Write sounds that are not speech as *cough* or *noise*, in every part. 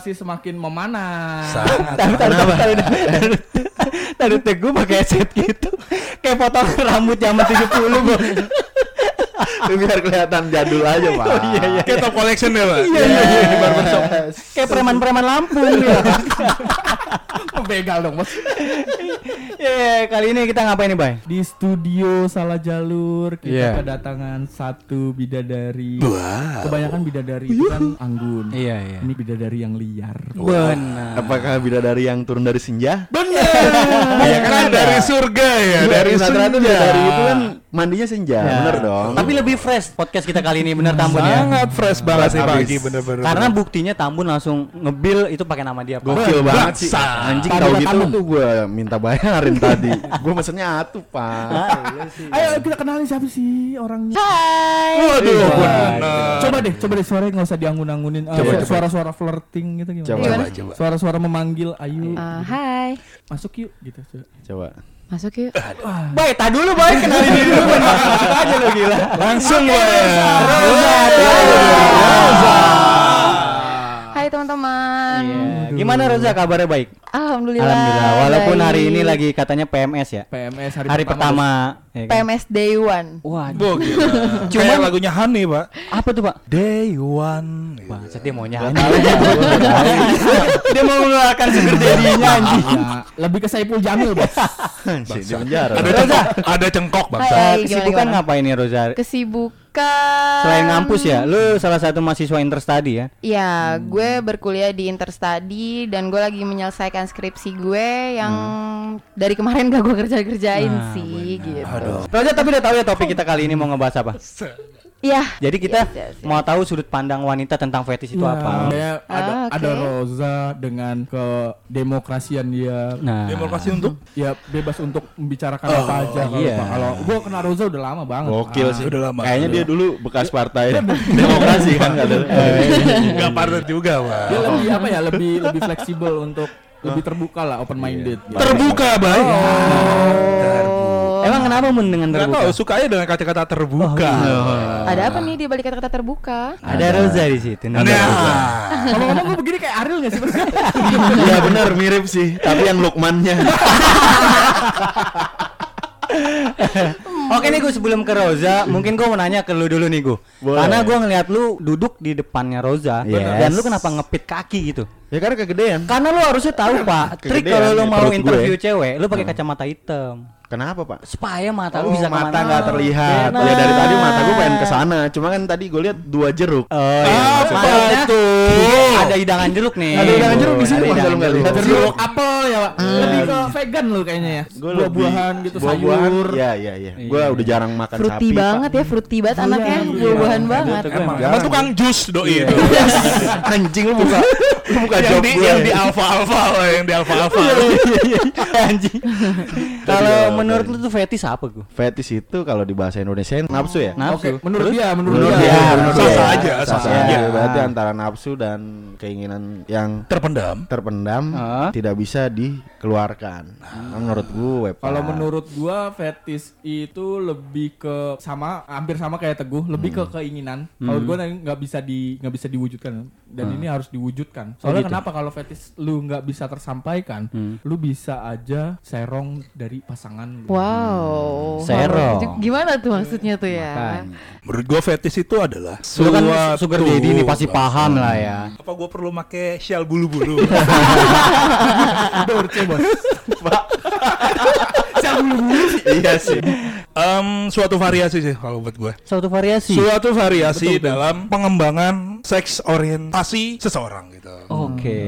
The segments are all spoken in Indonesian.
situasi semakin memanas. Tapi tadi tadi tadi tadi gue pakai headset gitu. Kayak potong rambut zaman 70, Bang. biar kelihatan jadul aja pak Oh, iya, iya. Kayak top collection ya, Pak. Iya, iya, iya. Di barbershop. Kayak preman-preman Lampung ya. *laughs* Begal dong, Bos. *laughs* Iya, kali ini kita ngapain nih, Bay? Di studio salah jalur kita Iya. kedatangan satu bidadari. Wow. Kebanyakan bidadari itu kan anggun. Iya, iya. Ini bidadari yang liar. Benar. apakah bidadari yang turun dari senja Ya kan dari surga ya, dari rata-rata senja. bidadari itu kan mandinya senja Ya. bener dong Tapi lebih fresh podcast kita kali ini bener Tambun ya. Sangat fresh banget sih pagi bener-bener. Karena buktinya Tambun langsung ngebil itu pakai nama dia, Pak. gokil banget sih anjing tahu gitu tuh gue minta bayarin *laughs* tadi gue mesennya atuh pak Ayo kita kenalin siapa sih orangnya. Waduh, Iya. bener. Coba deh, coba deh suaranya nggak usah dianggun-anggunin. Eh, Coba, su- coba. Suara-suara flirting gitu gimana? Coba. Coba, coba. Suara-suara memanggil, ayo Eh, hai, masuk yuk gitu. coba. coba masuk yuk. Baik, tak dulu, Bay. Kenalin diri dulu. Masuk aja lo gila. Langsung ya. Hai teman-teman. Iya. Gimana Roza kabarnya baik? Alhamdulillah. Alhamdulillah. Walaupun hari baik. ini lagi katanya PMS ya. PMS hari, Hari pertama. ya kan? PMS Day One. Waduh. Gokil. Cuma lagunya Honey, Pak. Apa tuh, Pak? Day One. Bangsat dia mau nyanyi. dia mau mengeluarkan sugar daddy-nya anjing. Ya, lebih ke Saipul Jamil, Bos. sih di penjara Ada cengkok, ada cengkok. Eh, Kesibukan ngapain nih Roza? Kesibukan. Selain ngampus ya, lu salah satu mahasiswa interstudy ya? Ya, gue berkuliah di Interstudy dan gue lagi menyelesaikan skripsi gue yang dari kemarin gak gue kerja-kerjain Nah, sih gitu. Roza tapi udah tahu ya topik kita kali ini mau ngebahas apa? Iya. Jadi kita Yes, yes, yes. mau tahu sudut pandang wanita tentang fetish itu Iya, apa? kayak ada Ah, oke. ada Roza dengan kedemokrasian dia. Nah, Demokrasi untuk Ya bebas untuk membicarakan Oh, apa aja kalau iya. Kalau gua kenal Roza udah lama banget. gokil Ah. sih Udah lama. kayaknya dia dulu bekas partai *laughs* demokrasi kan kata Enggak partner juga, Pak. Dia lebih apa ya? Lebih lebih fleksibel untuk lebih terbuka lah, open minded. gitu. Terbuka, Bay. Oh. Emang kenapa mun dengan Enggak terbuka? tahu, sukanya dengan kata-kata terbuka. Ada apa nih di balik kata-kata terbuka? Ada Roza di situ. Nah, Ngomong-ngomong gue begini kayak Ariel gak sih? *laughs* Iya bener mirip sih tapi yang Lukmannya *laughs* Oke nih gue sebelum ke Roza, mungkin gue mau nanya ke lu dulu nih gue. Karena gue ngeliat lu duduk di depannya Roza Yes. dan lu kenapa ngepit kaki gitu? Ya karena kegedean Karena lu harusnya tahu pak, trik kalau lu mau perut gue. interview cewek, lu pakai kacamata hitam kenapa pak supaya mata Oh, lu bisa mata nggak terlihat. Benar. Ya dari tadi mata gue pengen ke sana. Cuma kan tadi gue lihat dua jeruk. Oh iya. Apa maksudnya tuh? Ada hidangan jeruk nih. Ada hidangan jeruk di sini, Ada Bang, hidangan kalau nggak jeruk. lihat. Jeruk apel ya, Pak. Lebih ke vegan lu kayaknya ya. Gue Buah-buahan gitu, sayur. Iya iya iya. Gue Iya. udah jarang makan Fruity sapi. banget ya, fruity banget anaknya, iya. buah-buahan banget. Itu Emang, tukang jus doi itu. *laughs* Pak. Anjing lu buka lu buka yang job di gue. yang di alfa alfa loh, yang di alfa alfa. Anjing. Kalau menurut lu tuh fetish apa gue? Fetish itu kalau di bahasa Indonesia nafsu ya? Nafsu. Oke, menurut dia, menurut, Menurut dia. dia, menurut sah dia. aja, sah aja. aja. Berarti antara nafsu dan keinginan yang Terpendam. terpendam Ah. tidak bisa dikeluarkan. Nah, menurut gue. Kalau menurut gua fetis itu lebih ke sama hampir sama kayak teguh, lebih ke keinginan. Kalau gua nanti nggak bisa di nggak bisa diwujudkan dan ini harus diwujudkan. Soalnya gitu? kenapa kalau fetis lu nggak bisa tersampaikan, lu bisa aja serong dari pasangan lu. Wow. Serong. Gimana tuh maksudnya tuh ya? Makanya. Menurut gua fetish itu adalah Lu kan suatu- sugar daddy nih pasti paham lah ya. Apa gua perlu pakai shell bulu-bulu? *laughs* Dorce bos. *laughs* iya sih. Em, suatu variasi sih kalau buat gua. Suatu variasi. Suatu variasi dalam pengembangan seks orientasi seseorang gitu. Oke,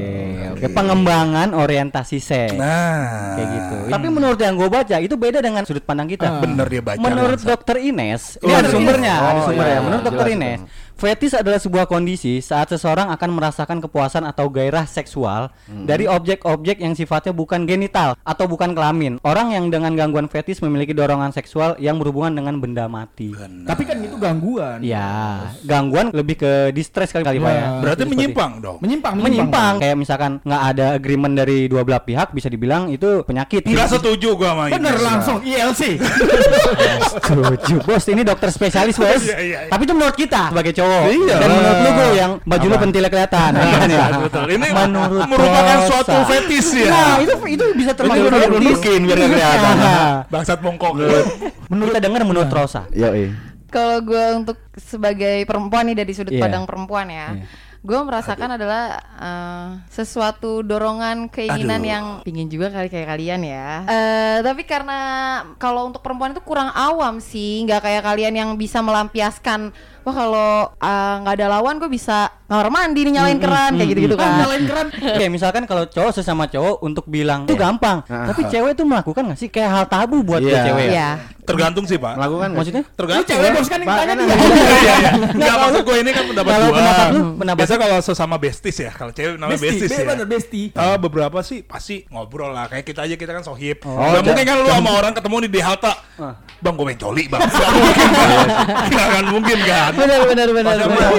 oke pengembangan orientasi seks. Nah, Kayak gitu. Tapi menurut yang gue baca itu beda dengan sudut pandang kita. bener dia baca. Menurut. Dokter Ines, ini Oh, ada iya. sumbernya, ada Oh, sumbernya. iya, Menurut Dokter Ines, dong. Fetis adalah sebuah kondisi saat seseorang akan merasakan kepuasan atau gairah seksual dari objek-objek yang sifatnya bukan genital atau bukan kelamin. Orang yang dengan gangguan fetis memiliki dorongan seksual yang berhubungan dengan benda mati. Tapi kan itu gangguan. Ya, gangguan lebih ke distress kali kali Pak ya. Ya. Berarti Seperti- menyimpang dong. Menyimpang, menyimpang kayak misalkan nggak ada agreement dari dua belah pihak bisa dibilang itu penyakit Enggak setuju gua sama. Bener langsung ILC. *laughs* setuju bos ini dokter spesialis *laughs* bos Iya, iya, iya. tapi itu menurut kita sebagai cowok Iya dan menurut lu gue yang baju lu pentilnya kelihatan kan *laughs* ya Betul. Ini menurut merupakan Rosa. suatu fetis ya. nah itu itu bisa termasuk Itu fetis nunjukin biar nggak kelihatan. Nah, Bangsat bongkok. menurut kita dengar menurut Rosa Yo, eh. Kalau gue untuk sebagai perempuan nih dari sudut Iya. pandang perempuan ya, gue merasakan adalah eh, sesuatu dorongan keinginan Aduh. yang pingin juga kali kayak kalian ya. Eh, tapi karena kalau untuk perempuan itu kurang awam sih, nggak kayak kalian yang bisa melampiaskan. Wah kalau eh, nggak ada lawan gue bisa kamar mandi nih nyalain keran kayak gitu-gitu kan. nyalain keran. Kayak misalkan kalau cowok sesama cowok untuk bilang itu gampang, Ah. tapi cewek tuh melakukan nggak sih kayak hal tabu buat Iya. buat cewek ya? Iya. Tergantung sih, Pak. Melakukan? Maksudnya? Tergantung. cewek bos kan yang tanya kan dia. Iya, iya. *laughs* Enggak maksud gue ini kan pendapat gua. pendapat lu, pendapat Biasa kalau sesama besties ya, kalau cewek namanya Besti, besties be- ya. bener besti. Eh, beberapa sih pasti ngobrol lah kayak kita aja kita kan sohib. Oh, mungkin kan lu sama orang ketemu di halte. Ah. Bang gue main coli bang. Nggak mungkin kan. *laughs* Akan mungkin kan. Benar benar benar. Benar.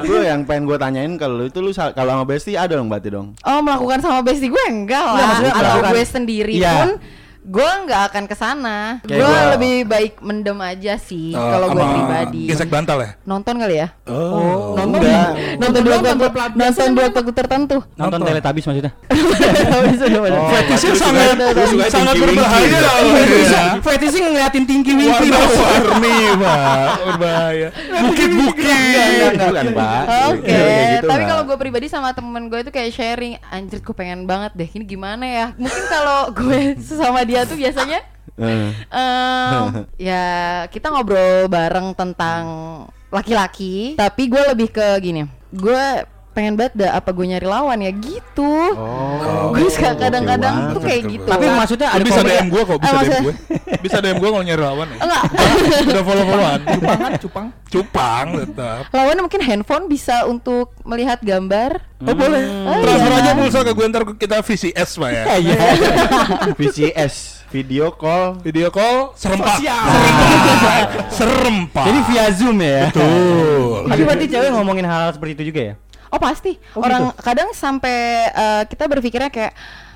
Gue yang pengen gue tanyain kalau itu lu kalau sama Besti ada dong berarti dong. Oh melakukan sama bestie gue enggak Enggak, lah. maksudnya Atau gue sendiri Iya. pun gue nggak akan ke sana. Kayak Gue gua. lebih baik mendem aja sih Eh, kalau gue pribadi. Gesek bantal ya? Nonton kali ya? Oh, Nonton Enggak. Nonton dua Nonton nonton dua waktu tertentu. nonton Teletubbies maksudnya. *laughs* Sangat Lu suka sangat tinggi berbahaya. Fetisnya, fetisnya ngeliatin tinggi winky Warna-warni, Pak. Berbahaya. Bukit-bukit. Bukan, Pak. Oke, gitu tapi kalau gue pribadi sama temen gue itu kayak sharing, anjir gue pengen banget deh, ini gimana ya? Mungkin kalau gue *laughs* sesama dia tuh biasanya em, *laughs* ya kita ngobrol bareng tentang laki-laki, tapi gue lebih ke gini, gue pengen banget dah apa gue nyari lawan ya gitu. Oh. gue suka kadang-kadang banget. tuh kayak gitu. Tapi maksudnya ada bisa DM gue kok, Eh, bisa DM gue. Bisa DM gue kalau nyari lawan ya. enggak *laughs* Udah follow-followan. Cupangan, cupang. Cupang tetap. lawannya mungkin handphone bisa untuk melihat gambar. Oh boleh. Oh, Transfer iya. aja pulsa ke gue ntar kita VCS Pak ya. *laughs* Iya. *laughs* VCS, video call. Video call serempak. Serempak. Serempak. Jadi via Zoom ya. Betul. Tapi berarti cewek ngomongin hal, hal seperti itu juga ya? Oh pasti. Oh, Orang kadang sampai eh, kita berpikirnya kayak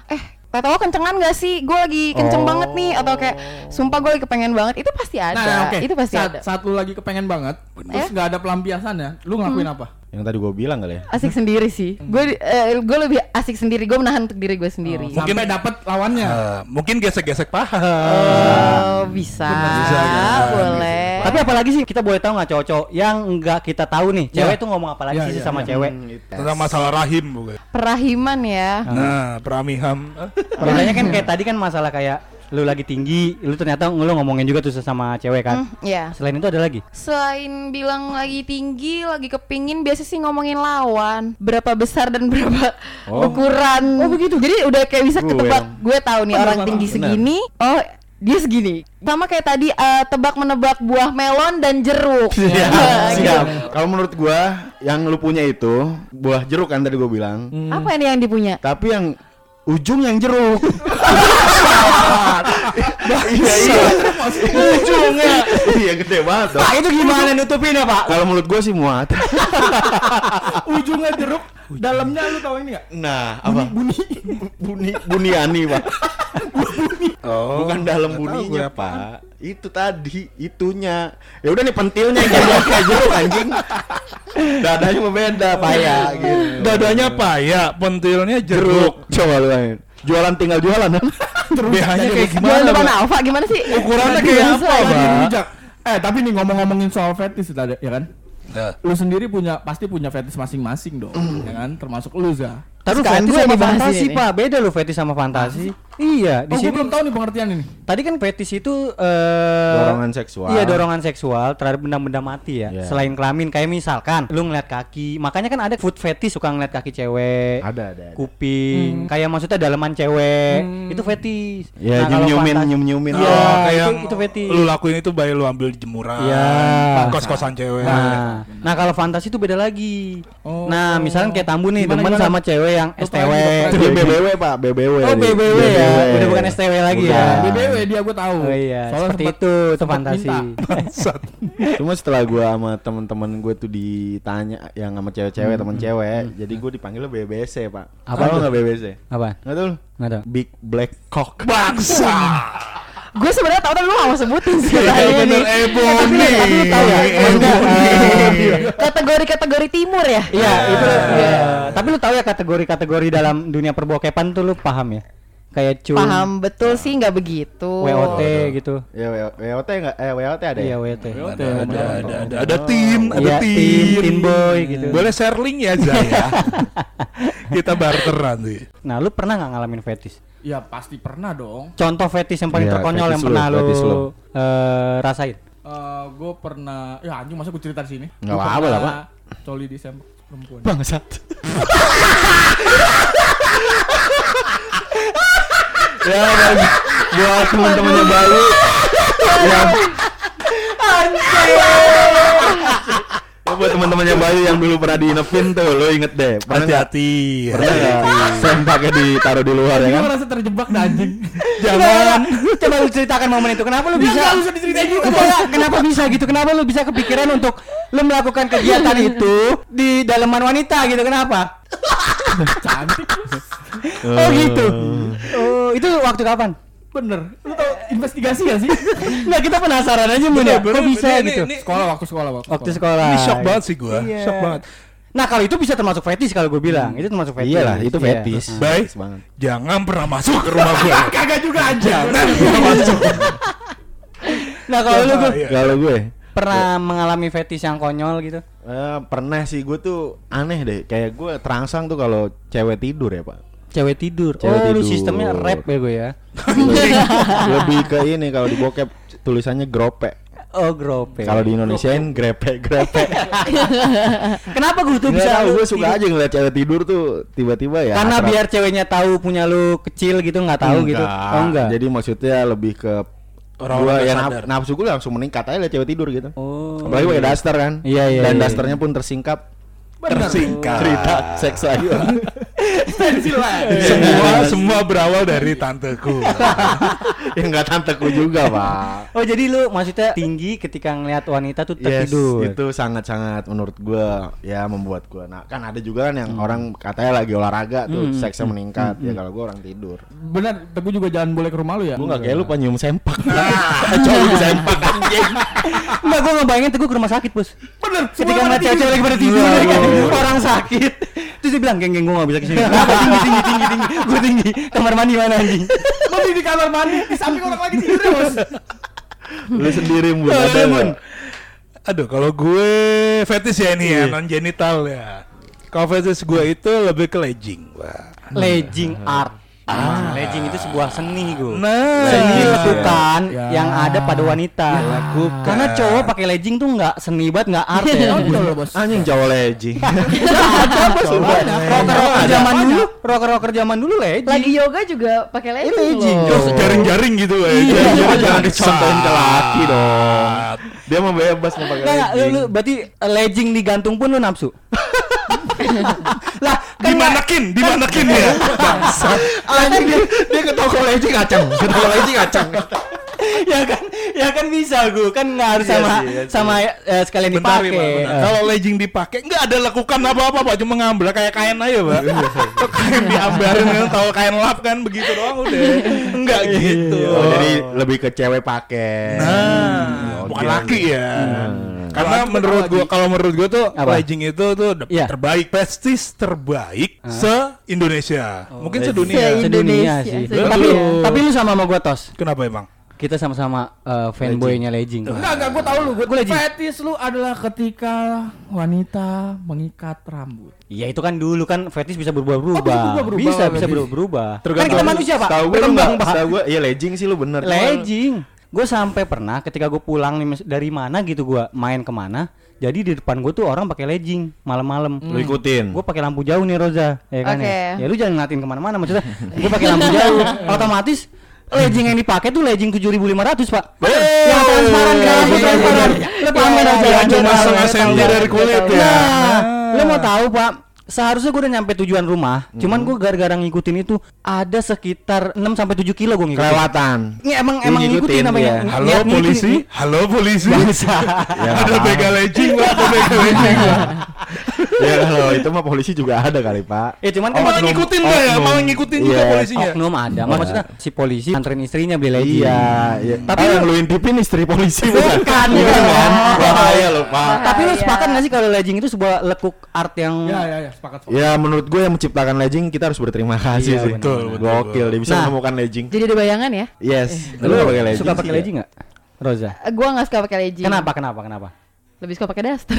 eh Tahu kencengan gak sih? Gue lagi kenceng Oh. banget nih atau kayak sumpah gue lagi kepengen banget. Itu pasti ada. Nah, oke. Itu pasti saat, ada. Saat lu lagi kepengen banget, terus Eh? nggak ada pelampiasannya, lu ngelakuin apa? Yang tadi gue bilang kali ya. Asik sendiri sih. Hmm. Gue gue lebih asik sendiri. Gue menahan untuk diri gue sendiri. Oh, Sampai dapat lawannya. Eh, mungkin gesek-gesek paha. Oh, bisa. Bisa, ya. Boleh. Tapi apalagi sih kita boleh tahu nggak cowok-cowok yang nggak kita tahu nih, cewek tuh ngomong apa lagi Ya, sih ya, sama cewek? Tentang masalah rahim bukan. Perahiman ya. Nah, peramiham. Biasanya kan kayak tadi kan masalah kayak lu lagi tinggi, lu ternyata lu ngomongin juga tuh sama cewek kan. Hmm, ya. Selain itu ada lagi? Selain bilang lagi tinggi, lagi kepingin, biasa sih ngomongin lawan. Berapa besar dan *laughs* berapa Oh. ukuran. Oh begitu. Jadi udah kayak bisa ketebak. Gue tahu nih Benar, orang tinggi benar. segini. Oh dia segini. Sama kayak tadi eh, tebak menebak buah melon dan jeruk. *laughs* Siap, Nah, gitu. siap. Kalau menurut gua yang lu punya itu buah jeruk kan tadi gua bilang. Apa ini yang dipunya? Tapi yang ujung yang jeruk. *laughs* iya iya. Ujungnya. Iya gede banget dong. Pak itu gimana nutupin ya Pak? Kalau menurut gua sih muat. *laughs* Ujungnya jeruk, dalamnya lu tahu ini nggak? Nah, apa? Buni buni buniani, Pak. Oh. Bukan dalam buninya, gue. Pak. Itu tadi, itunya. Ya udah nih pentilnya yang jadi kayak jeruk anjing. Dadanya mah beda, paya gitu. Dadanya paya, pentilnya jeruk. Coba lu main. Jualan tinggal jualan. *laughs* kan? BH-nya kayak Jualan gimana, depan Pak? Alfa gimana sih? Ukurannya kayak apa, ya. Lagi bijak. Eh tapi nih ngomong-ngomongin soal fetish tadi ya kan? Nah, Lu sendiri punya pasti punya fetish masing-masing dong, ya kan? Termasuk lu Za. Tapi fetish gue sama fantasi ini. Pak, beda lu fetish sama fantasi. Iya, di Oh, gue sini belum tahu nih pengertian ini. tadi kan fetish itu eh Dorongan seksual. Iya, dorongan seksual terhadap benda-benda mati ya. Iya. Selain kelamin kayak misalkan lu ngeliat kaki, makanya kan ada food fetish suka ngeliat kaki cewek. Ada, ada, ada. Kuping, kayak maksudnya daleman cewek. Itu fetish. Ya, kalau nyium-nyiumin, fantas- nyium-nyiumin. Iya, Oh, kayak itu, itu fetish. lu lakuin itu bayi lu ambil di jemuran. Iya. Kos-kosan cewek. Nah, nah kalau fantasi itu beda lagi. Oh. Nah, misalnya kayak Tambu nih, gimana? sama cewek yang STW. Dia BBW, Pak, BBW. Oh. BBW ya. Udah bukan STW lagi ya. BBW dia gue tahu. Oh iya, Soalnya seperti itu, itu fantasi. *laughs* Cuma setelah gua sama teman-teman gue tuh ditanya yang sama cewek-cewek, teman cewek, jadi gue dipanggilnya BBC, Pak. Apa tuh? nggak BBC? Apa? Nggak tahu lu? Nggak tahu. Big Black Cock. Bangsa. Gue sebenarnya tahu tapi lu gak mau sebutin sih. Iya kayaknya bener nih. Ebony. tapi lu tahu ya? Ebony. Kategori-kategori timur ya? Iya, itu. Iya. eh, Tapi lu tahu ya kategori-kategori dalam dunia perbokepan tuh lu paham ya? Kayak cum, Paham betul sih nggak begitu. WOT gitu. Ya WOT enggak? Eh WOT ada Iya, ya? WOT. Ada, ada, ada, ada, ada tin, ada Iya, tin, tin boy gitu. Boleh share link ya, Zaya. *laughs* Kita barter nanti. Nah, lu pernah nggak ngalamin fetish? Ya pasti pernah dong. Contoh fetish yang paling Iya, terkonyol yang fetish lu, pernah lu, fetish lu. eh, rasain? gue pernah ya anjing masa gue cerita di sini. Gua apa-apa lah, pernah Coli di sempak perempuan. Bangsat. *laughs* Ya, dan buat teman-temannya Bayu yang Ya buat teman-temannya Bayu yang dulu pernah diinepin tuh, lo inget deh. Pernah nggak? Hati-hati. Pernah nggak sempaknya ditaruh di luar ya Gue kan? merasa terjebak dah anjing. *laughs* Jangan. Coba lu ceritakan momen itu. Kenapa lu bisa? nggak usah diceritain juga, Kenapa, kenapa bisa gitu? Kenapa lu bisa kepikiran untuk lu melakukan kegiatan itu di dalaman wanita gitu? Kenapa? *laughs* Cantik. Oh gitu. Oh, itu waktu kapan? Bener. Lu investigasi gak sih? *laughs* Nggak kita penasaran aja mun ya. Kok bisa bener, gitu? ini- sekolah waktu sekolah waktu. Waktu sekolah. sekolah. Ini shock banget sih gua, Iya. shock banget. Nah kalau itu bisa termasuk fetish kalau gue bilang. Itu termasuk fetish. Iyalah, itu Iya. fetish. Baik, Fetish banget. jangan pernah masuk ke rumah gue. *laughs* Kagak juga anjing. Jangan pernah *laughs* masuk. Nah kalau lu Iya. Kalau gue pernah mengalami fetish yang konyol gitu? eh, pernah sih gue tuh aneh deh. Kayak gue terangsang tuh kalau cewek tidur ya pak. Cewek tidur. Cewek oh lu tidur. sistemnya rap ya gue ya. Lebih *laughs* ke ini kalau di bokep tulisannya grope. Oh grope. Kalau di Indonesiain grepe grepe. *laughs* Kenapa gue tuh Nggak bisa tahu, lu gue suka tidur? aja ngeliat cewek tidur tuh tiba-tiba ya. Karena akrab. biar ceweknya tahu punya lu kecil gitu nggak tahu gitu. Oh enggak. Jadi maksudnya lebih ke Orang-orang gua ya sadar. naf- nafsu gue langsung meningkat aja liat cewek tidur gitu. Oh. Apalagi pakai daster kan. Iya, iya, Dan iya, dasternya pun tersingkap Tersingkat. cerita seks *laughs* lagi. Semua semua berawal dari tanteku. *laughs* ya enggak tanteku juga, Pak. Oh jadi lu maksudnya tinggi ketika ngelihat wanita tuh Yes, tertidur. itu sangat-sangat menurut gua ya membuat gua. Nah, kan ada juga kan yang orang katanya lagi olahraga tuh Hmm. seksnya meningkat. Ya kalau gua orang tidur. Bener, Teguh juga jangan boleh ke rumah lu ya. Gua enggak kayak lu penyium sempak. *laughs* Coba di sempak anjing. Enggak gue ngebayangin tuh gue ke rumah sakit bos. Bener. Ketika ngeliat cewek-cewek lagi pada tidur kan, orang sakit. Terus dia bilang, geng geng gue gak bisa Kenapa tinggi tinggi tinggi tinggi. Gue tinggi. Kamar mandi mana anjing? Mandi di kamar mandi di samping orang lagi tidur ya, Bos. Lu sendiri Lu, ada? Aduh, kalau gue fetish ya ini ya, non genital ya. Kalau fetish gue itu lebih ke legging. Wah. Legging art. Ah, legging itu sebuah seni gue. Nah, Seni iya. lekukan Ya. yang ada pada wanita. Karena cowok pakai legging tuh nggak seni banget, nggak art ya. Betul loh, Bos. Anjing Jawa legging. *laughs* Rocker-rocker zaman dulu, rocker-rocker zaman dulu legging. Lagi yoga juga pakai legging. Terus jaring-jaring gitu ya. Iya, Jangan jangan dicontohin ke laki dong. Dia mau bebas mau pakai legging. berarti eh, legging digantung pun lu nafsu. *laughs* lah, kan Dimanakin, dimanakin ya. Bangsat. Anjing dia dia ke toko legging kacang. Ke toko legging kacang. ya kan, ya kan bisa gue kan nggak harus Iya sama sih, iya sih. sama eh, sekalian Bentar, dipakai. ya. Eh. Kalau legging dipakai nggak ada lekukan apa-apa, Pak. Cuma ngambil kayak kain aja, Pak. Tuh kain diambarin kan tahu kain lap kan begitu doang udah. Enggak gitu. Oh, jadi lebih ke cewek pakai. Nah, Oh, bukan laki ya. Karena menurut gua kalau menurut gua tuh Apa? legging itu tuh de- Iya. terbaik, prestis terbaik se Indonesia. Mungkin sedunia. Sedunia Indonesia, sih. sedunia. Tapi tapi lu sama sama gua tos. Kenapa emang? kita sama-sama eh, fanboynya legging. Enggak, enggak, gue tahu lu. Gue Gua legend. Fetis lu adalah ketika wanita mengikat rambut. Iya itu kan dulu kan fetis bisa berubah-ubah. Oh, bisa berubah-berubah bisa bisa fetis. berubah-ubah. Kan kita manusia pak. Tahu gue enggak? Pak. Tahu gue iya legging sih lu bener. Legging. Gue sampai pernah ketika gue pulang nih dari mana gitu gue main ke mana. Jadi di depan gue tuh orang pakai legging malam-malam. Lu ikutin. Gue pakai lampu jauh nih Roza, ya kan Oke. ya. Ya lu jangan ngeliatin ke mana-mana maksudnya. gue pakai lampu jauh, *laughs* otomatis legging yang dipakai tuh legging 7.500 pak. yang transparan Iya, kan, transparan. Lu pamer aja. Yang Gua cuma setengah senti dari kulit ya. Nah, lu mau tahu pak? Seharusnya gue udah nyampe tujuan rumah, cuman gue gara-gara ngikutin itu ada sekitar 6 sampai 7 kilo gue ngikutin. Kelewatan. Ini emang Iya, emang ngikutin, ngikutin namanya. Ng- Halo ngikutin. polisi, halo polisi. *laughs* Ya, Ada begal legging, Pak. ada begal legging. *laughs* Ya kalau itu mah polisi juga ada kali pak. Ya cuman Oh, kan malah oknum- ngikutin nggak ya? oknum. Malah ngikutin juga Iya. polisinya. Oknum ada, maksudnya si polisi anterin istrinya beli legging. Iya, iya. Tapi Tapi yang lu- lu intipin istri polisi bukan? Bukan, Bukan bukan. kan? Bahaya lu pak. Tapi lu Bahaya. sepakat gak sih kalau legging itu sebuah lekuk art yang Ya, ya, ya, sepakat. sepakat. Ya menurut gue yang menciptakan legging kita harus berterima kasih Iya, sih. betul, betul, Gokil dia bisa Nah. menemukan legging. Jadi ada bayangan ya? Yes. Lu nggak pakai legging suka pakai ya? legging gak? Roza. Eh, Gua nggak suka pakai legging. Kenapa? Kenapa? Kenapa? Lebih suka pakai daster.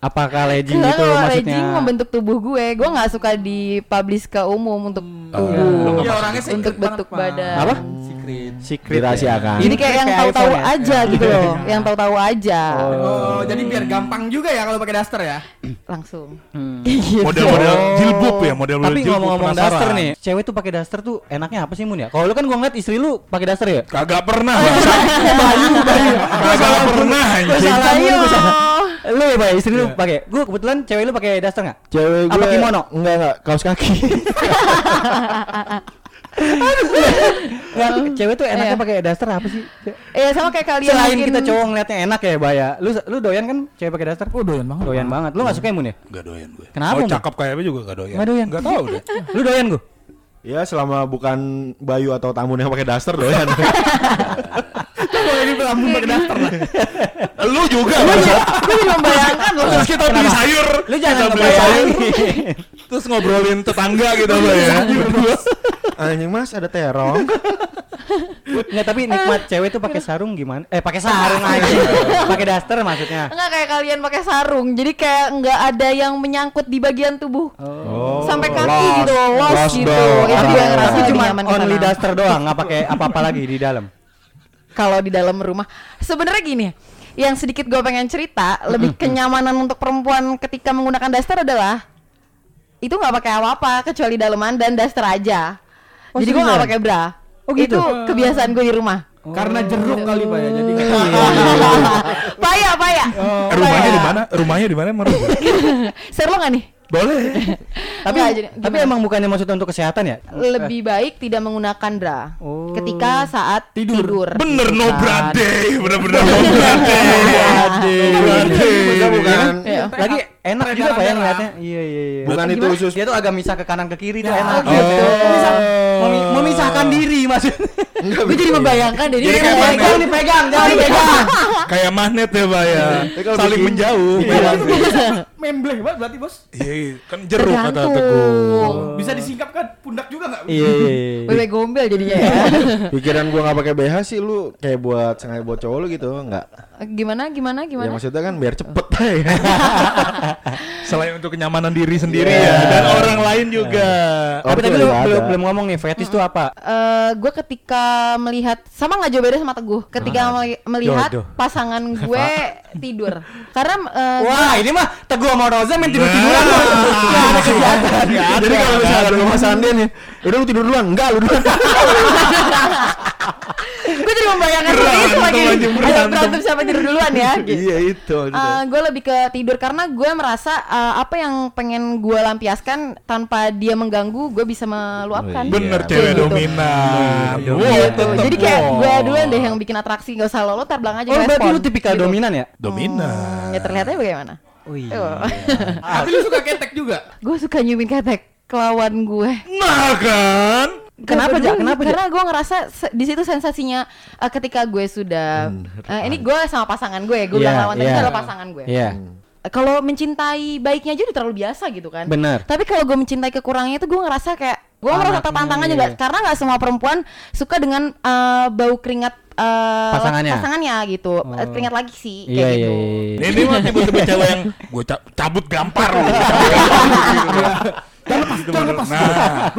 Apakah legging Karena itu kalau maksudnya legging membentuk tubuh gue, gue nggak suka dipublish ke umum untuk tubuh, Iya, orangnya secret untuk bentuk banget, Pak. badan. Apa? Secret. secret Dirahasiakan. Jadi kayak yang tahu-tahu ya? aja gitu loh, yang tahu-tahu aja. Oh, jadi biar gampang juga ya kalau pakai daster ya. Langsung. Hmm. *laughs* Gitu. Model-model jilbab ya, model-model Tapi ngomong-ngomong daster nih, cewek tuh pakai daster tuh enaknya apa sih Mun ya? Kalau lu kan gua ngeliat istri lu pakai daster ya? Kagak pernah. *laughs* Bayu, Bayu. Kagak pernah anjing. Lu ya, Bay, istri lu pakai. Gua kebetulan cewek lu pakai daster enggak? Cewek gue Apa kimono? Enggak enggak kaos kaki. *laughs* Enggak, cewek tuh enaknya Iya. pakai daster apa sih? Ya sama kayak kalian Selain mungkin- kita cowok ngeliatnya enak ya, Baya. Lu lu doyan kan cewek pakai daster? Oh, doyan banget. Doyan banget. Lu gak suka ya, Mun ya? Gak doyan gue. Kenapa, Mau cakep kayak apa juga gak doyan. Nggak doyan. Gak tau deh. *laughs* Lu doyan gua? ya selama bukan Bayu atau tamu yang pakai daster doyan. *laughs* Kalau ini lambung pakai daster lah. Lu juga. Gue jadi membayangkan loh. Terus kita beli sayur. Lu jangan beli sayur. Terus ngobrolin tetangga gitu Mbak ya. Anjing Mas ada terong. Enggak, tapi nikmat cewek tuh pakai sarung gimana? Eh, pakai sarung aja. Pakai daster maksudnya. Enggak kayak kalian pakai sarung. Jadi kayak nggak ada yang menyangkut di bagian tubuh. Oh. Sampai kaki lost. gitu, lost, Lost gitu. Itu Tapi- yang ngerasa cuma nyaman only daster doang, nggak pakai apa-apa lagi di dalam. Kalau di dalam rumah. Sebenarnya gini yang sedikit gue pengen cerita lebih kenyamanan untuk perempuan ketika menggunakan daster adalah itu nggak pakai apa-apa kecuali daleman dan daster aja. Oh, jadi gue nggak pakai bra. Oh, gitu? itu kebiasaan gue di rumah. Karena jeruk kali Pak ya. Jadi *laughs* payah payah. Eh, Rumahnya di mana? Rumahnya di mana? *laughs* seru nggak nih Boleh. *laughs* Tapi Nggak, jadi- tapi gimana? emang bukannya maksudnya untuk kesehatan ya? lebih baik tidak menggunakan bra Oh. ketika saat tidur, Bener no Bukan. brade. Bener-bener *laughs* no brade. Brade. Kita bukan Iya. Lagi enak juga Pak ya ngeliatnya. Iya iya iya. bukan itu Gimana? usus Dia tuh agak misah ke kanan ke kiri tuh Ya, enak. oh gitu. Memisah- memi- memisahkan diri maksudnya. gue jadi membayangkan Jadi kayak kayak- Jangan dipegang, jangan dipegang. Kayak magnet ya Pak ya. Kalau Saling menjauh. membleh banget berarti bos. Iya, kan jeruk kata. Teguh. Bisa disingkap kan pundak juga nggak? Iya iya. iya. Wewe gombel jadinya ya. *laughs* pikiran gua nggak pakai BH sih lu kayak buat sengaja buat cowok lu gitu nggak? gimana gimana Ya gimana? maksudnya kan biar cepet aja. *laughs* *laughs* Selain untuk kenyamanan diri sendiri ya dan orang lain juga. Tapi Oke, tapi lu nggak belum ada. belum ngomong nih fetis tuh apa? eh gue ketika melihat sama nggak jauh beda sama teguh ketika meli- melihat Jodoh. pasangan *laughs* gue tidur karena eh, Wah, ini mah Teguh sama Roza main tidur-tiduran. Nah. Nggak ada kegiatan. Jadi kalau misalkan lu sama Sanden nih, udah lu tidur duluan, enggak lu duluan. *laughs* gue jadi membayangkan itu lagi ayo berantem. siapa tidur duluan ya gitu. Iya itu. maksudnya. gue lebih ke tidur karena gue merasa eh, apa yang pengen gue lampiaskan tanpa dia mengganggu gue bisa meluapkan Oh, iya. Bener Kayak cewek gitu. dominan. Iya, Wow, Gitu. tetep jadi kayak wow. gue duluan deh yang bikin atraksi gak usah lo lo tar belakang aja Oh, berarti lu tipikal Gitu. dominan ya? Dominan. ya terlihatnya bagaimana Oh iya. Tapi lu suka ketek juga? gue suka nyumin ketek kelawan gue Nah kan. Kenapa, peduli, Kenapa, Jak? Karena gue ngerasa se- di situ sensasinya eh, ketika gue sudah eh, ini gue sama pasangan gue, gue bilang Iya, lawan tadi iya. itu adalah pasangan gue. Iya. Eh, Kalau mencintai baiknya aja udah terlalu biasa gitu kan. Benar. Tapi kalau gue mencintai kekurangannya itu gue ngerasa kayak Gue tertantang aja iya, nggak iya. karena nggak semua perempuan suka dengan eh, bau keringat eh, Pasangannya? pasangannya gitu. Eh, Keringat lagi sih Iya kayak iya. gitu. iya. Ini mah tipe-tipe cewek yang gue cabut gampar. *laughs* *laughs* Jangan lepas. Nah,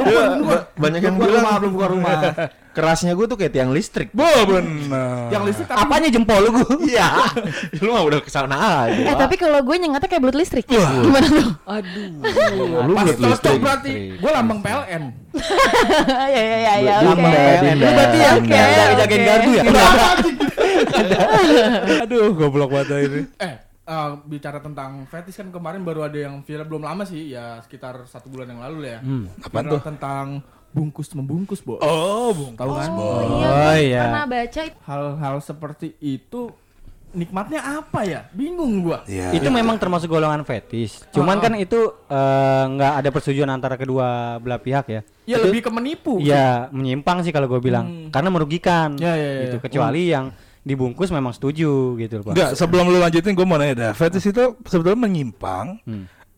Iya, ba- banyak yang bilang rumah, belum buka rumah. kerasnya gue tuh kayak tiang listrik. bo bener. Yang listrik tapi Apanya jempol lu gua? Iya. Lu mah udah ke sana aja. Eh tapi kalau gue nyengatnya kayak belut listrik. Gimana tuh? lu pas buat cocok listrik. berarti gue lambang PLN. *laughs* ya ya ya ya. Lu lambang PLN. Lu berarti ya kayak oke. jagain gardu ya? Aduh, goblok banget ini. Eh, eh, bicara tentang fetish kan kemarin baru ada yang viral belum lama sih, ya sekitar satu bulan yang lalu lah ya. apaan Viral tuh? Tentang bungkus membungkus, Bo. Oh, bung. Tahu kan? Oh iya, Oh, gua iya. pernah baca itu. Hal-hal seperti itu nikmatnya apa ya? Bingung gua. Iya. Itu memang termasuk golongan fetis. Cuman ah. kan itu eh, nggak ada persetujuan antara kedua belah pihak ya. Ya Itu- lebih ke menipu. Iya, menyimpang sih kalau gue bilang. Karena merugikan. Ya, ya, ya, gitu. ya. Kecuali yang dibungkus memang setuju gitu loh, Pak. Enggak, sebelum lu lanjutin gue mau nanya dah. Fetish itu sebetulnya menyimpang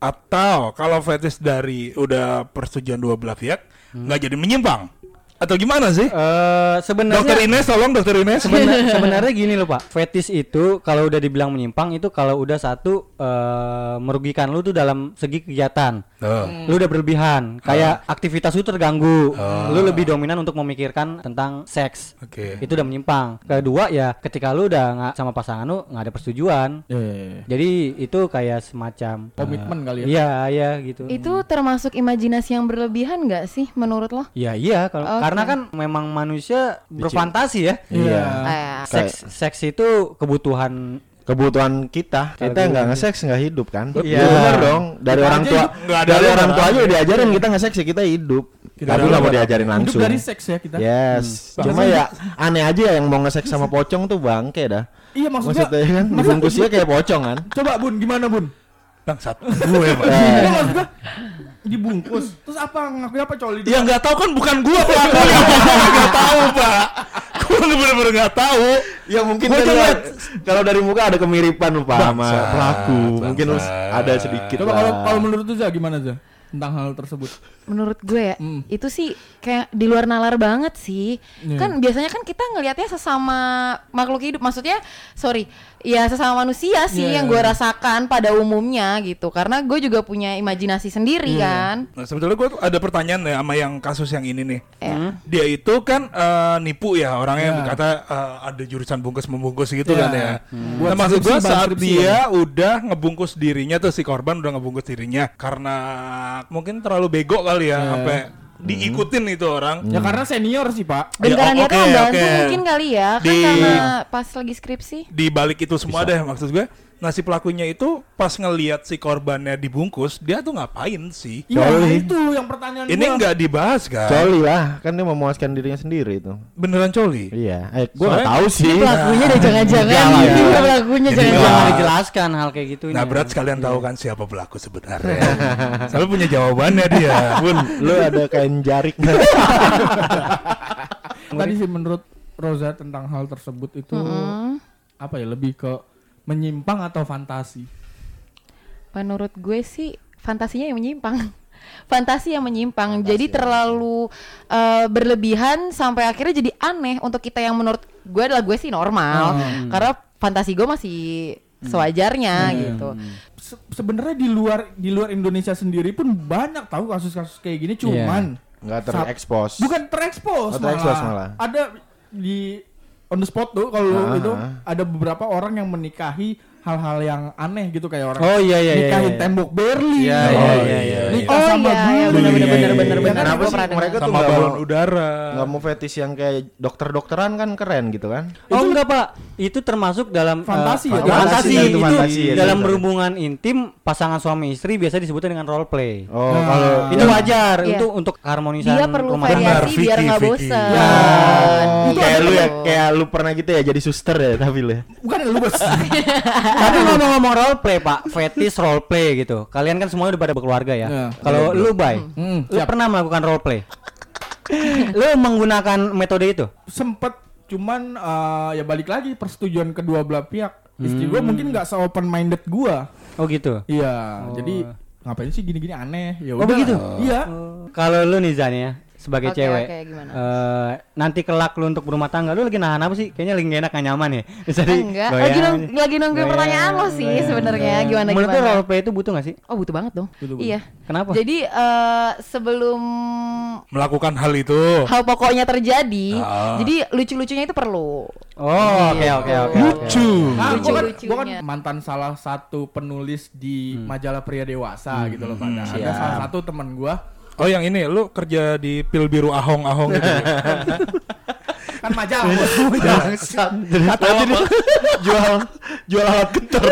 atau kalau fetish dari udah persetujuan dua belah pihak nggak jadi menyimpang atau gimana sih? Eh, sebenarnya Dokter Ines tolong Dokter Ines. Sebenar- *laughs* sebenarnya gini loh pak fetis itu kalau udah dibilang menyimpang itu kalau udah satu eh, merugikan lu tuh dalam segi kegiatan Oh. lu udah berlebihan kayak aktivitas lu terganggu lu lebih dominan untuk memikirkan tentang seks Oke. itu udah menyimpang kedua ya ketika lu udah nggak sama pasangan lu nggak ada persetujuan ya. jadi itu kayak semacam Komitmen kali ya. iya iya gitu Itu termasuk imajinasi yang berlebihan nggak sih menurut lo? Iya iya kalau Oke. Karena kan memang manusia berfantasi ya Iya. Eh, seks seks itu kebutuhan Kebutuhan kita, kita nggak nge-seks nggak hidup kan? Iya. Iya benar dong. Dari Kita orang tua, hidup dari orang tua aja diajarin kita nge-seks ya kita hidup. Kita Tapi hidup nggak mau diajarin Hidup langsung. dari seks ya kita. Yes. Cuma ya aneh aja yang mau nge-seks sama pocong tuh bangke dah. Iya maksudnya. Maksudnya kan dibungkusnya kayak pocong kan? Coba Bun, gimana Bun? Bangsat. Gue, Pak. Iya maksud dibungkus. Terus apa ngakuin apa coli? Ya nggak tahu kan bukan gua pelakunya. Nggak tahu, Pak. Gua bener-bener nggak tahu. Ya mungkin Gua kan kalau dari muka ada kemiripan lupa sama pelaku. Mungkin ada sedikit Coba kalau kalau menurut lu Za gimana Za? Tentang hal tersebut. Menurut gue ya Hmm. itu sih kayak di luar nalar banget sih Iya. kan biasanya kan kita ngelihatnya sesama makhluk hidup maksudnya sorry ya sesama manusia sih Iya, yang iya, gue iya. rasakan pada umumnya gitu karena gue juga punya imajinasi sendiri Iya. kan Nah, sebetulnya gue ada pertanyaan ya sama yang kasus yang ini nih. Ya. Dia itu kan eh, nipu ya orangnya yang Ya. berkata eh, ada jurusan bungkus membungkus gitu Ya. kan ya. Hmm. Nah maksud gue saat skripsi dia udah ngebungkus dirinya tuh si korban udah ngebungkus dirinya karena mungkin terlalu bego kali ya Ya. sampai diikutin itu orang. Ya karena senior sih Pak. dan Ya, oke, tuh membantu oke. mungkin kali ya kan Di- karena pas lagi skripsi Di balik itu semua deh maksud gue. Nah si pelakunya itu pas ngelihat si korbannya dibungkus dia tuh ngapain sih? Iya Coli. itu yang pertanyaan Ini nggak dibahas kan? Coli lah, kan dia memuaskan dirinya sendiri itu. Beneran coli? Iya, eh gua nggak tahu sih. pelakunya deh jangan-jangan Enggak lah, ini ya. pelakunya jangan-jangan dijelaskan hal kayak gitu Nah berat sekalian tahu kan siapa pelaku sebenarnya. *laughs* Selalu punya jawabannya dia. Bun, lu ada kain jarik Tadi sih menurut Rosa tentang hal tersebut itu apa ya lebih ke menyimpang atau fantasi? Menurut gue sih fantasinya yang menyimpang. *laughs* Fantasi yang menyimpang. jadi terlalu eh, berlebihan sampai akhirnya jadi aneh untuk kita yang menurut gue adalah gue sih normal. Karena fantasi gue masih sewajarnya gitu. Se- Sebenarnya di luar di luar Indonesia sendiri pun banyak tahu kasus-kasus kayak gini cuman nggak Sap- terekspos. bukan terekspos Oh, terekspos malah. Ada di on the spot tuh kalau Ah, itu ah. ada beberapa orang yang menikahi hal-hal yang aneh gitu kayak orang Oh, iya, iya, iya, nikahin iya. tembok Berlin. Iya, Oh, iya, iya, iya. Nikah Oh sama iya, iya Iya, benar iya, benar iya. benar. Kenapa sih mereka tuh Sama nggak balon mau udara. nggak mau fetish yang kayak dokter-dokteran kan keren gitu kan? Oh enggak pak, itu termasuk dalam Fantasi eh, ya? fantasi, Fantasi, itu, itu fantasi ya, dalam sorry. berhubungan intim pasangan suami istri biasa disebutnya dengan role play. Oh, Nah, kalau itu wajar Iya. untuk untuk harmonisan Dia perlu rumah variasi biar nggak bosan. Ya. Itu kayak ada lu ya, kayak lu pernah gitu ya jadi suster ya tapi lu ya. Bukan lu bos. *laughs* Tapi ngomong-ngomong role play pak, fetish role play gitu. Kalian kan semuanya udah pada berkeluarga ya. Iya. Kalau lu bay, Hmm, lu siap. pernah melakukan role play? *laughs* lu menggunakan metode itu? sempet cuman eh, ya balik lagi persetujuan kedua belah pihak istri Hmm. gua mungkin nggak se open minded gua Oh gitu. iya jadi ngapain sih gini-gini aneh ya Oh, begitu? iya Kalau lu nih Zan ya sebagai Oke, cewek oke, gimana? eh, nanti kelak lu untuk berumah tangga lu lagi nahan apa sih? Kayaknya lagi gak enak gak nyaman ya. *laughs* Bisa di Enggak, goyang lagi, nung- lagi nungguin Goyang, pertanyaan lo sih sebenarnya goyang. gimana Menurut gimana. role play itu butuh gak sih? Oh butuh banget dong. Butuh, butuh. Iya. Kenapa? Jadi eh, sebelum Melakukan hal itu. hal pokoknya terjadi, Ah. jadi lucu-lucunya itu perlu. Oh, oke oke oke. oke. Lucu. Nah, gua kan, Lucu-lucunya. gua kan mantan salah satu penulis di majalah pria dewasa gitu loh pada. Ada siap. salah satu teman gua Oh yang ini lu kerja di pil biru ahong ahong gitu. *laughs* kan majalah. Bangsat. Dia jual jual alat getar.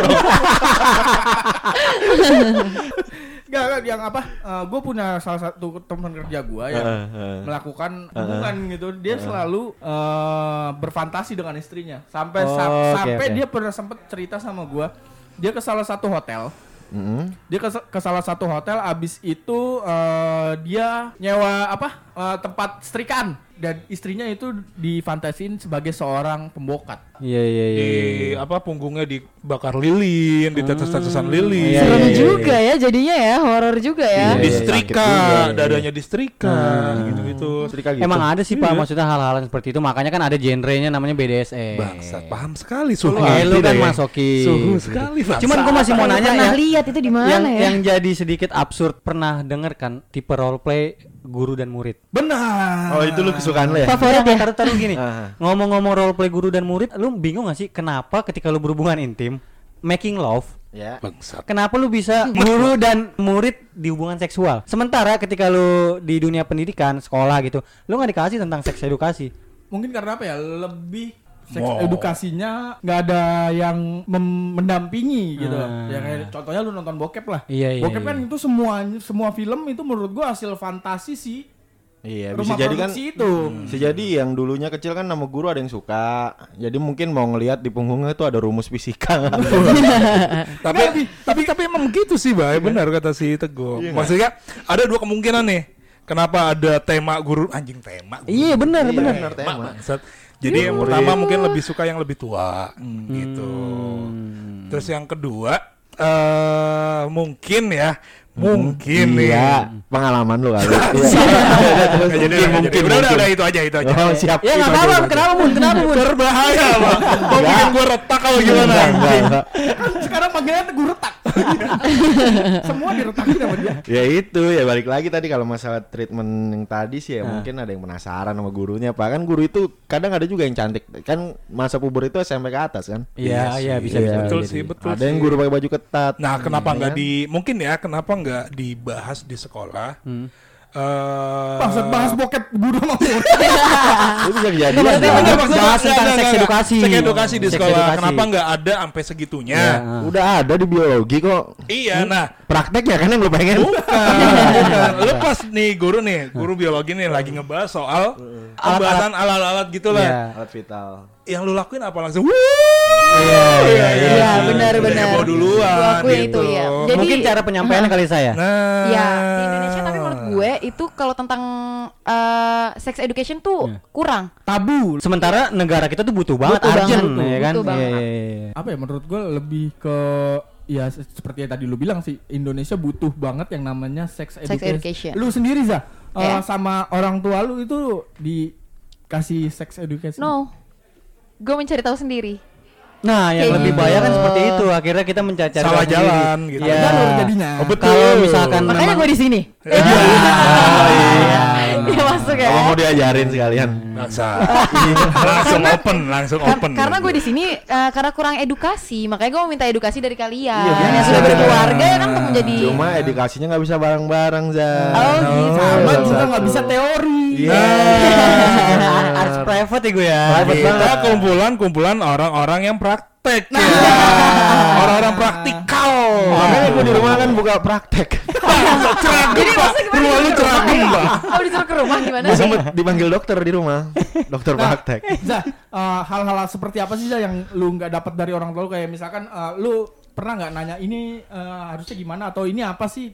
Gak, gak, yang apa? gue punya salah satu teman kerja gue yang Heeh, heeh. melakukan hubungan gitu. Dia selalu eh, berfantasi dengan istrinya. Sampai Oh, sa- sampai dia pernah sempet cerita sama gue. Dia ke salah satu hotel. Mm-mm. Dia ke, ke salah satu hotel. Abis itu eh, dia nyewa apa? eh, tempat setrikaan. Dan istrinya itu difantasiin sebagai seorang pembokat. Iya iya iya. di apa punggungnya dibakar lilin, ditetes-tetesan lilin. Iya, Serem iya, iya. juga ya jadinya ya, horor juga ya. Iya. Distrika, sakit juga. dadanya distrika, gitu-gitu. Setrika gitu. Emang ada sih Pak, Iya. maksudnya hal-hal seperti itu. Makanya kan ada genrenya namanya BDSM. Bangsat, paham sekali suhu. Eh, lu kan deh. masokis. Suhu sekali, bangsat. Cuman gua masih mau nanya pernah ya. lihat itu di mana yang, ya? yang jadi sedikit absurd pernah denger kan tipe role play guru dan murid. Benar. Oh, itu lu kesukaan lu ya? Favorit ya? Taruh taruh gini. Ngomong-ngomong role play guru dan murid, lu bingung gak sih kenapa ketika lu berhubungan intim making love Ya. Bangsat. Kenapa lu bisa *laughs* guru dan murid di hubungan seksual? Sementara ketika lu di dunia pendidikan, sekolah gitu, lu nggak dikasih tentang seks edukasi. Mungkin karena apa ya? Lebih seks Wow. edukasinya nggak ada yang mem- mendampingi gitu. Ah. Ya kayak contohnya lu nonton bokep lah. Iya, iya, bokep kan iya. itu semua semua film itu menurut gua hasil fantasi sih. Iya, bisa Rumah jadi kan itu. bisa jadi yang dulunya kecil kan nama guru ada yang suka. Jadi mungkin mau ngelihat di punggungnya itu ada rumus fisika. *laughs* Tapi tapi tapi emang begitu sih, Bay. Benar kata si Teguh. Iya? Maksudnya ada dua kemungkinan nih. Kenapa ada tema guru anjing tema? guru. Iya benar Iya, benar. benar tema. Bangsat. Jadi yang pertama mungkin lebih suka yang lebih tua gitu. Terus yang kedua eh mungkin ya, mungkin nih. Iya, pengalaman lu kali. *laughs* Iya. Jadi, jadi. Udah, udah, udah, itu aja, itu aja. Oh, siap. Ya nggak apa-apa. Kenapa mun? Kenapa mun? Berbahaya, Bang. Mau bikin gua retak kalau gimana? Enggak, enggak, enggak. Kan sekarang panggilnya teguh retak. *laughs* semua diretakin sama dia. Ya itu ya balik lagi tadi kalau masalah treatment yang tadi sih ya mungkin ada yang penasaran sama gurunya Pak kan guru itu kadang ada juga yang cantik kan masa puber itu SMP ke atas kan Iya iya bisa Iya, bisa. Betul bisa, sih, bisa. betul ada yang sih. guru pakai baju ketat Nah, kenapa Iya nggak kan? di mungkin ya kenapa nggak dibahas di sekolah? Eh, Bangsat bahas bokep guru sama *laughs* itu bisa maksudnya bahas tentang seks edukasi. Seks edukasi di sekolah. edukasi. Kenapa nggak ada sampai segitunya? Iya. udah ada di biologi kok Iya, nah prakteknya kan yang lu pengen Bukan. *laughs* Lu pas nih guru nih, guru biologi nih lagi ngebahas soal pembahasan alat-alat gitu lah. Iya. alat vital Yang lu lakuin apa langsung? Iya iya iya. Iya benar-benar. Heboh duluan, Gua akuin gitu. itu ya. Jadi Mungkin cara penyampaiannya kali saya. Nah, Ya di Indonesia tapi menurut gue itu kalau tentang eh, sex education tuh Iya. kurang. Tabu. Sementara negara kita tuh butuh banget Butuh urgent banget, ya kan. butuh banget. Iya, iya, iya. Apa ya menurut gua lebih ke ya se- seperti yang tadi lu bilang sih Indonesia butuh banget yang namanya sex education. education. Lu sendiri za Ya. sama orang tua lu itu dikasih sex education. No, gue mencari tahu sendiri. Nah, yang Kayak lebih gitu. bahaya kan seperti itu. Akhirnya kita mencari Salah jalan gitu. Iya. Jalur jadinya. Oh, betul. Kalau misalkan Makanya memang gue di sini. Oh, iya. Iya masuk ya. kalau mau diajarin sekalian Maksa. *laughs* langsung open, langsung Kar- open. karena gue di sini eh, karena kurang edukasi, makanya gue mau minta edukasi dari kalian Iya, yang sudah berkeluarga ya kan untuk menjadi. cuma edukasinya nggak bisa bareng-bareng za Oh gitu. Sama juga nggak bisa teori. Iya. harus private ya gue ya. Private kita banget. kumpulan-kumpulan orang-orang yang praktek ya. Orang-orang praktikal. makanya gue di rumah kan buka praktek Jadi maksudnya gimana? Rumah lu Bang. Oh disuruh ke rumah gimana gue sempet dipanggil dokter di rumah dokter Nah, praktek Za, eh, hal-hal seperti apa sih Za yang lu nggak dapat dari orang tua lu kayak misalkan eh, lu pernah nggak nanya ini eh, harusnya gimana atau ini apa sih?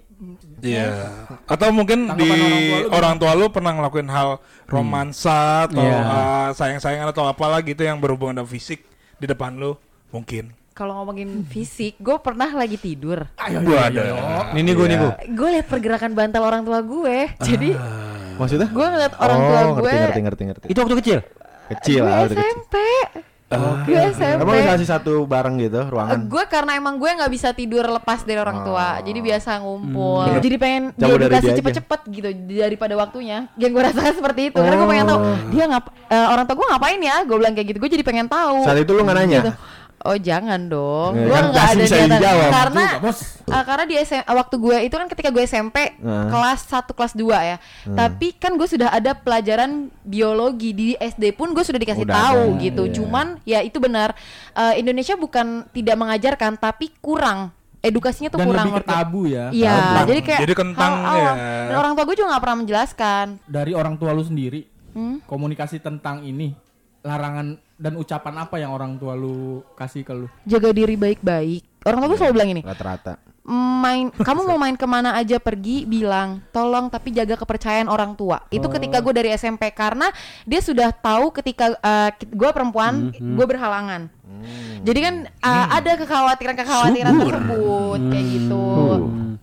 Iya. Atau mungkin di orang tua lu orang tua lu pernah ngelakuin hal romansa atau Iya. uh, sayang-sayangan atau apalah gitu yang berhubungan dengan fisik di depan lu? Mungkin. kalau ngomongin fisik, gue pernah lagi tidur. Ayo, Gua ayo, ada. Ini gue nih gue. Gue liat pergerakan bantal orang tua gue. Jadi Maksudnya? gue ngeliat orang tua oh, gue. ngerti ngerti ngerti ngerti. Itu waktu kecil. Kecil gue lah, udah kecil. SMP. Gue SMP. Emang bisa kasih satu bareng gitu ruangan? gue karena emang gue nggak bisa tidur lepas dari orang tua, jadi biasa ngumpul. Hmm. Jadi pengen diedukasi dia aja. cepet-cepet gitu daripada waktunya. Yang gue rasakan seperti itu, karena gue pengen tahu Oh. dia ngap eh, orang tua gue ngapain ya? Gue bilang kayak gitu, gue jadi pengen tahu. Saat itu lu nggak nanya? Gitu. Oh jangan dong, Ya, gue kan nggak ada niatan karena Juga, eh, karena di SM, waktu gue itu kan ketika gue SMP Nah. kelas 1 kelas 2 ya, Hmm. tapi kan gue sudah ada pelajaran biologi di SD pun gue sudah dikasih Udah tahu ada, gitu, iya. cuman ya itu benar Eh, Indonesia bukan tidak mengajarkan tapi kurang edukasinya tuh Dan kurang lebih tabu ya. Iya, jadi kayak Jadi kentang hal ya. Dan orang tua gue juga nggak pernah menjelaskan. Dari orang tua lu sendiri, Hmm? komunikasi tentang ini, larangan dan ucapan apa yang orang tua lu kasih ke lu? Jaga diri baik-baik. Orang tua gue selalu bilang ini, Rata-rata. main *laughs* kamu mau main ke mana aja pergi bilang tolong tapi jaga kepercayaan orang tua. Itu ketika gue dari SMP karena dia sudah tahu ketika gue perempuan gue berhalangan. Jadi kan uh, ada kekhawatiran kekhawatiran tersebut kayak gitu.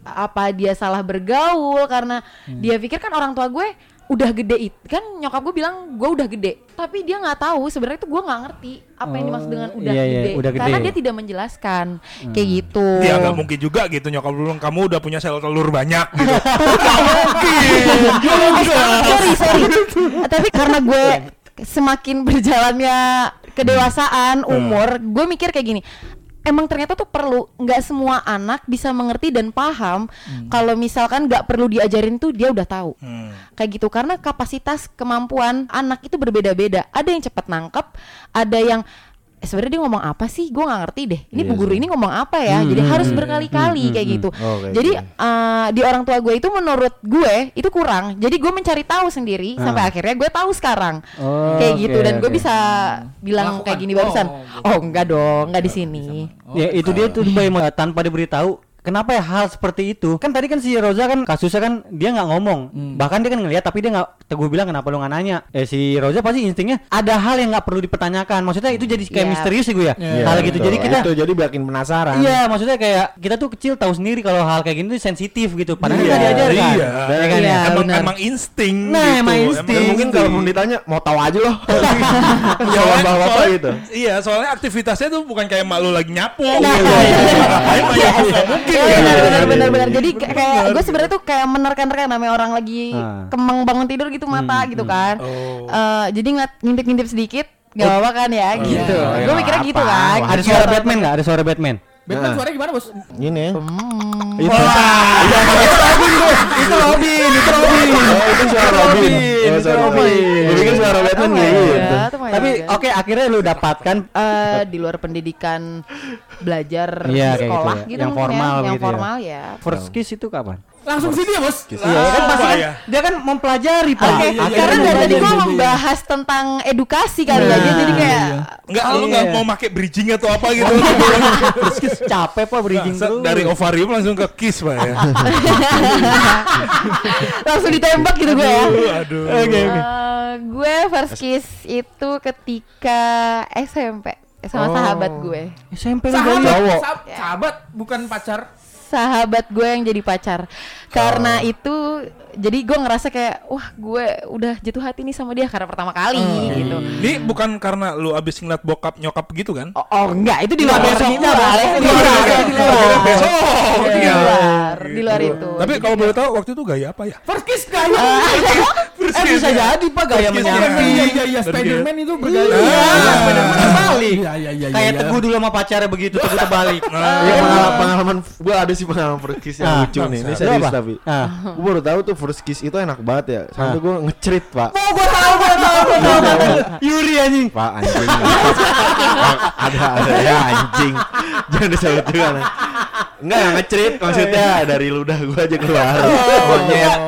Apa dia salah bergaul karena dia pikir kan orang tua gue udah gede itu kan nyokap gue bilang gue udah gede tapi dia nggak tahu sebenarnya itu gue nggak ngerti apa yang dimaksud dengan udah, iya, iya, gede. udah gede. karena dia tidak menjelaskan kayak gitu Ya nggak mungkin juga gitu nyokap lu bilang, kamu udah punya sel telur banyak gitu. *laughs* sorry sorry tapi karena gue semakin berjalannya kedewasaan umur gue mikir kayak gini emang ternyata tuh perlu nggak semua anak bisa mengerti dan paham kalau misalkan nggak perlu diajarin tuh dia udah tahu. Hmm. kayak gitu karena kapasitas kemampuan anak itu berbeda-beda. Ada yang cepat nangkep ada yang eh, sebenarnya dia ngomong apa sih? Gue nggak ngerti deh. Ini Iya bu guru ini ngomong apa ya? Jadi harus berkali-kali kayak gitu. Oh, kayak jadi gitu. eh, di orang tua gue itu menurut gue itu kurang. Jadi gue mencari tahu sendiri sampai akhirnya gue tahu sekarang. Oh, kayak oke, gitu dan gue oke. bisa bilang Melakukan. kayak gini barusan Oh, oh, enggak dong enggak di sini. ya itu dia tuh Bay, tanpa diberitahu Kenapa ya hal seperti itu? Kan tadi kan si Roza kan kasusnya kan dia nggak ngomong, bahkan dia kan ngeliat tapi dia nggak. Gue bilang kenapa lu nggak nanya? Eh si Roza pasti instingnya ada hal yang nggak perlu dipertanyakan. Maksudnya itu jadi kayak Iya. misterius sih gue ya. Iya, hal gitu. betul. Jadi kita itu jadi bikin penasaran. Iya, maksudnya kayak kita tuh kecil tahu sendiri kalau hal kayak gini tuh sensitif gitu. Padahal Iya, nggak diajarkan. iya. Ya kan Iya, ya? emang benar. emang insting Nah, gitu. emang insting. Mungkin kalau mau ditanya mau tahu aja loh. Jawab *laughs* Soalnya- bapak soalnya- gitu. Iya, soalnya aktivitasnya tuh bukan kayak mak lu lagi nyapu. Nah, gitu. iya, iya. Ngapain mah ya? Nggak mungkin Iya, kan? benar benar iya, benar iya. benar. Jadi kayak- kayak gue sebenarnya tuh kayak menerkan-nerkan namanya orang lagi Ah. kemang bangun tidur gitu mata gitu kan. Oh. Eh, jadi ngeliat ngintip-ngintip sedikit gak apa-apa kan ya gitu. iya, Gue iya, mikirnya gitu kan. Ada suara Batman nggak? Ada suara Batman. Batman Nah. suaranya gimana bos? Gini. Hmm. Itu. itu Robin, itu Robin. Oh, itu suara Robin. Oh, itu suara Robin. Robin. Gue pikir suara Batman Oh gitu. God, oh my Tapi oke akhirnya lu dapatkan Eh, di luar pendidikan belajar Iya, di kayak sekolah gitu ya. gitu, Yang formal ya. yang gitu ya. formal ya. first kiss itu kapan? Langsung sini ya bos. Iya, kan pasti kan ya? dia kan mempelajari, Pak. Oke, Akhirnya karena dari tadi gue membahas tentang edukasi kali ya, jadi kayak Enggak, lu Oh, nggak iya. mau pakai bridging atau apa gitu. *laughs* First kiss capek Pak bridging terus. dari ovarium langsung ke kiss, Pak ya. *laughs* langsung ditembak gitu gue ya. Aduh. Oke, oke. Eh, gue first kiss itu ketika SMP sama Oh. sahabat gue. SMP lu Sahabat, Cowok. sahab- sahabat bukan pacar. Sahabat gue yang jadi pacar. Karena itu jadi gue ngerasa kayak wah gue udah jatuh hati nih sama dia karena pertama kali gitu. Ini bukan karena lu abis ngeliat bokap nyokap gitu kan? Oh, oh, enggak, itu di luar kita, besok Di luar, di luar. Besok. Di Iya. luar, di luar itu. Tapi kalau boleh tahu waktu itu gaya apa ya? First kiss gaya. Eh bisa jadi Pak gaya First kiss Iya iya iya iya Spiderman itu bergaya. Iya, Spiderman terbalik. Iya iya iya. Kayak teguh dulu sama pacarnya begitu, teguh terbalik. Iya pengalaman, pengalaman gue ada sih pengalaman first kiss yang Ah, lucu nih. Ini Lu serius apa? Tapi. Ah. Gue baru tahu tuh first kiss itu enak banget ya. Sampai Ah. gue ngecerit pak. Oh, gua tahu, gua tahu, gua tahu, tahu. Yuri anjing. Pak anjing. ada ada ya anjing. Jangan disebut juga. Nah. Enggak ngecerit maksudnya dari ludah gue aja keluar. Monyet.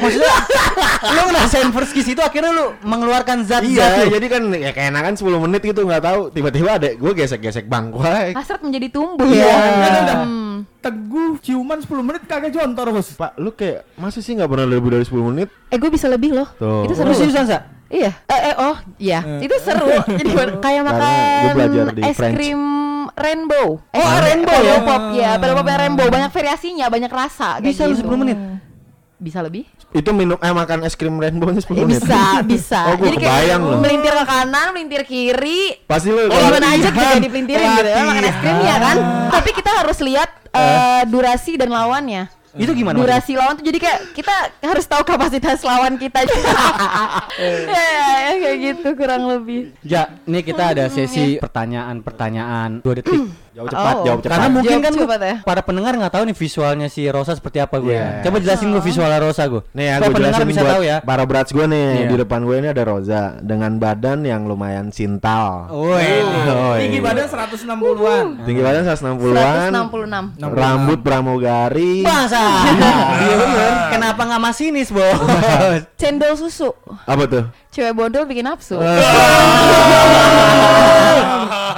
Maksudnya *laughs* lu ngerasain first kiss itu akhirnya lu mengeluarkan zat-zat Iya, lu. jadi kan ya keenakan 10 menit gitu nggak tahu tiba-tiba ada gue gesek-gesek bangku. Hasrat menjadi tumbuh Iya. ya. Ada, ada. Hmm. Teguh ciuman 10 menit kagak jontor bos. Pak, lu kayak masa sih nggak pernah lebih dari 10 menit? Eh gue bisa lebih loh. Tuh. Itu seru. Lu seriusan, Sa? Iya. Eh, eh oh, iya. Itu seru. *laughs* Jadi kayak makan es French. krim rainbow. Eh, Oh, rainbow pedal ya? pop ya, pop yang rainbow, banyak variasinya, banyak rasa Bisa lu gitu. 10 menit? Bisa lebih? Itu minum eh makan es krim rainbow nya 10 Eh, menit. bisa, bisa. Oh, Jadi kayak loh. melintir ke kanan, melintir kiri. Pasti lu Oh, gimana aja juga dipelintirin gitu ya, makan es krim ya kan. Tapi kita harus lihat eh, durasi dan lawannya. Itu gimana? durasi lawan tuh jadi kayak kita harus tahu kapasitas lawan kita juga. ya, ya, ya, kayak gitu kurang lebih. Ja, ini kita ada sesi pertanyaan-pertanyaan 2 detik. Jauh cepat, Oh. jauh cepat. Karena mungkin Jawab kan cepat ya. para pendengar nggak tahu nih visualnya si Rosa seperti apa gue. Iya. Coba jelasin gue visualnya Rosa gue. Nih ya, gue pendengar jelasin bisa buat tahu ya. para brats gue nih Iya. di depan gue ini ada Roza dengan badan yang lumayan sintal. Woi. Oh, Tinggi iya. badan 160-an. Tinggi badan 160-an. 166. Rambut pramugari. Bangsa. Iya bener. Kenapa nggak masinis, Bos? *laughs* Cendol susu. Apa tuh? Cewek bodol bikin nafsu.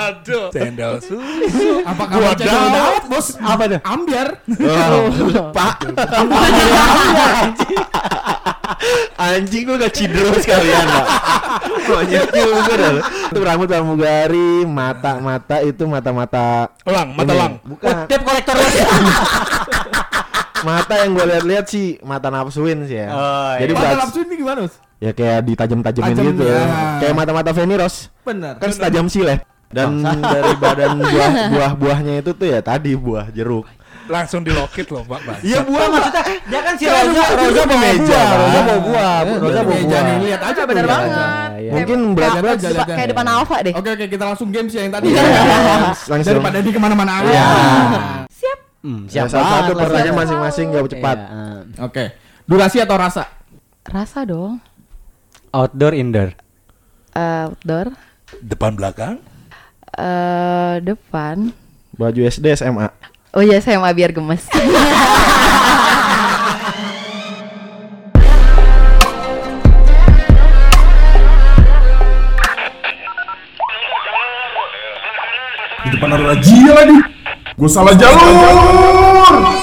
Aduh. Cendol susu. Apa kamu cendol dawet, Bos? Apa tuh? Ambiar. Pak. Anjing gue gak cidro sekalian pak Monyet juga dah Itu rambut pramugari Mata-mata itu mata-mata Lang, mata ini. lang. Bukan Tip kolektor Rosa. *laughs* Mata yang gue lihat-lihat sih Mata nafsuin sih ya Oh, Jadi Mata Brats nafsu ini gimana, Bos? Ya kayak ditajam-tajamin Tajam, gitu ya. Kayak mata-mata Feni Rose Bener. Kan setajam silet Dan dari badan *laughs* buah buah-buahnya itu tuh ya tadi buah jeruk Langsung dilokit loh, Pak. Bang. Iya buah maksudnya Dia kan si Rosa di bawa meja, buah. Rosa bawa buah, Rosa bawa Meja buah. nih, lihat aja lihat banget. iya. Mungkin Kayak- berat Lihat kayak aja, depan- lihat kayak aja. depan Alfa deh. Oke oke kita langsung games ya yang tadi. *laughs* Langsung Daripada di ke mana-mana aja. Iya. Hmm, Ya, siap satu pertanyaan masing-masing jawab cepat Iya, eh. Oke. Durasi atau rasa? Rasa dong. Outdoor, indoor. Eh, outdoor. Depan belakang. eh depan. Baju SD SMA Oh iya saya mau biar gemes. Di depan ada razia lagi. Gue salah jalur.